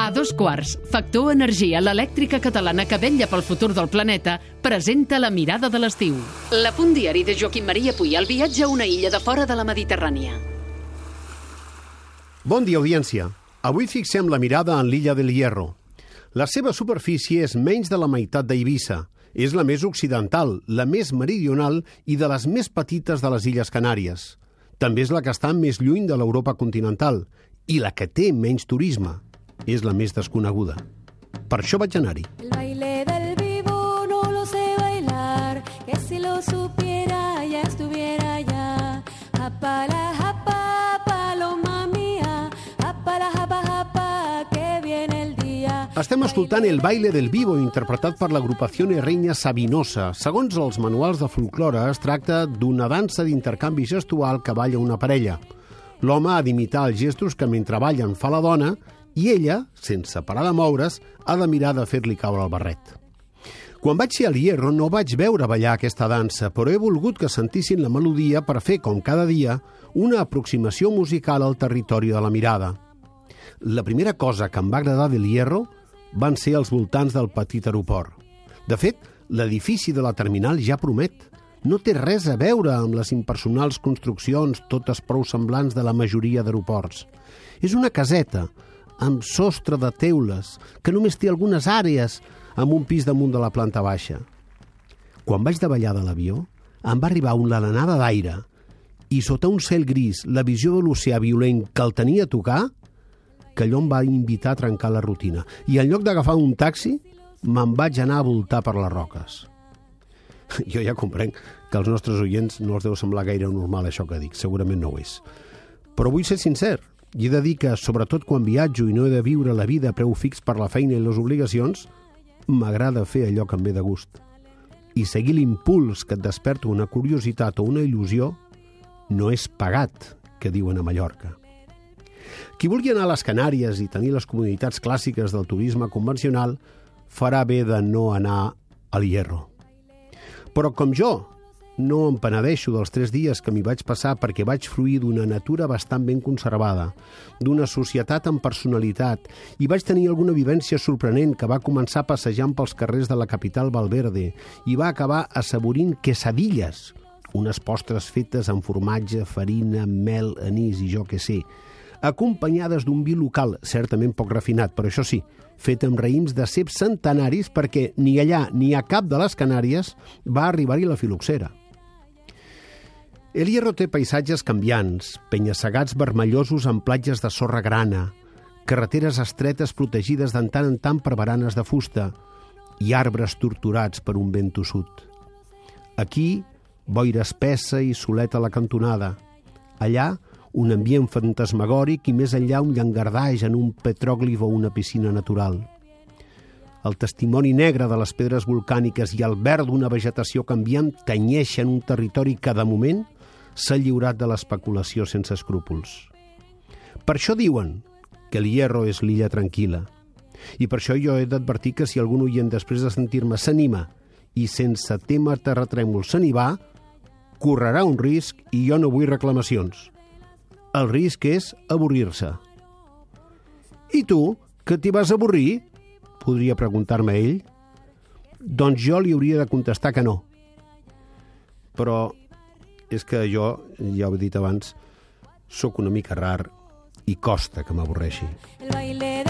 A dos quarts, Factor Energia, l'elèctrica catalana que vetlla pel futur del planeta, presenta la mirada de l'estiu. La punt diari de Joaquim Maria Puy, el viatge a una illa de fora de la Mediterrània. Bon dia, audiència. Avui fixem la mirada en l'illa del Hierro. La seva superfície és menys de la meitat d'Eivissa. És la més occidental, la més meridional i de les més petites de les Illes Canàries. També és la que està més lluny de l'Europa continental i la que té menys turisme. És la més desconeguda. Per això vaig anar-hi. El baile del vivo no lo sé bailar, que si lo supiera ya estuviera allá. Apala, hapa, paloma mía, apala, hapa, hapa, que viene el dia. Estem escoltant el baile del vivo interpretat per l'agrupació Reina Sabinosa. Segons els manuals de folklore, es tracta d'una dansa d'intercanvi gestual que balla una parella. L'home ha d'imitar els gestos que mentre ballen fa la dona i ella, sense parar de moure's, ha de mirar de fer-li caure el barret. Quan vaig ser al Hierro no vaig veure ballar aquesta dansa, però he volgut que sentissin la melodia per fer, com cada dia, una aproximació musical al territori de la mirada. La primera cosa que em va agradar del Hierro van ser els voltants del petit aeroport. De fet, l'edifici de la terminal ja promet. No té res a veure amb les impersonals construccions, totes prou semblants de la majoria d'aeroports. És una caseta, amb sostre de teules, que només té algunes àrees amb un pis damunt de la planta baixa. Quan vaig davallar de l'avió, em va arribar una alenada d'aire i sota un cel gris, la visió de l'oceà violent que el tenia a tocar, que allò em va invitar a trencar la rutina. I en lloc d'agafar un taxi, me'n vaig anar a voltar per les roques. Jo ja comprenc que als nostres oients no els deu semblar gaire normal això que dic, segurament no ho és. Però vull ser sincer, i he de dir que, sobretot quan viatjo i no he de viure la vida a preu fix per la feina i les obligacions, m'agrada fer allò que em ve de gust. I seguir l'impuls que et desperta una curiositat o una il·lusió no és pagat, que diuen a Mallorca. Qui vulgui anar a les Canàries i tenir les comoditats clàssiques del turisme convencional farà bé de no anar al Hierro. Però com jo no em penedeixo dels tres dies que m'hi vaig passar perquè vaig fruir d'una natura bastant ben conservada, d'una societat amb personalitat, i vaig tenir alguna vivència sorprenent que va començar passejant pels carrers de la capital Valverde i va acabar assaborint quesadilles, unes postres fetes amb formatge, farina, mel, anís i jo que sé, acompanyades d'un vi local, certament poc refinat, però això sí, fet amb raïms de ceps centenaris perquè ni allà ni a cap de les Canàries va arribar-hi la filoxera. El Hierro té paisatges canviants, penya-segats vermellosos amb platges de sorra grana, carreteres estretes protegides d'en tant en tant per baranes de fusta i arbres torturats per un vent tossut. Aquí, boira espessa i soleta a la cantonada. Allà, un ambient fantasmagòric i més enllà un llangardaix en un petròglif o una piscina natural. El testimoni negre de les pedres volcàniques i el verd d'una vegetació canviant tenyeixen un territori que, de moment, s'ha lliurat de l'especulació sense escrúpols. Per això diuen que el Hierro és l'illa tranquil·la. I per això jo he d'advertir que si algun oient després de sentir-me s'anima i sense tema terratrèmol se n'hi va, correrà un risc i jo no vull reclamacions. El risc és avorrir-se. I tu, que t'hi vas avorrir? Podria preguntar-me ell. Doncs jo li hauria de contestar que no. Però és que jo, ja ho he dit abans, sóc una mica rar i costa que m'avorreixi. El baile del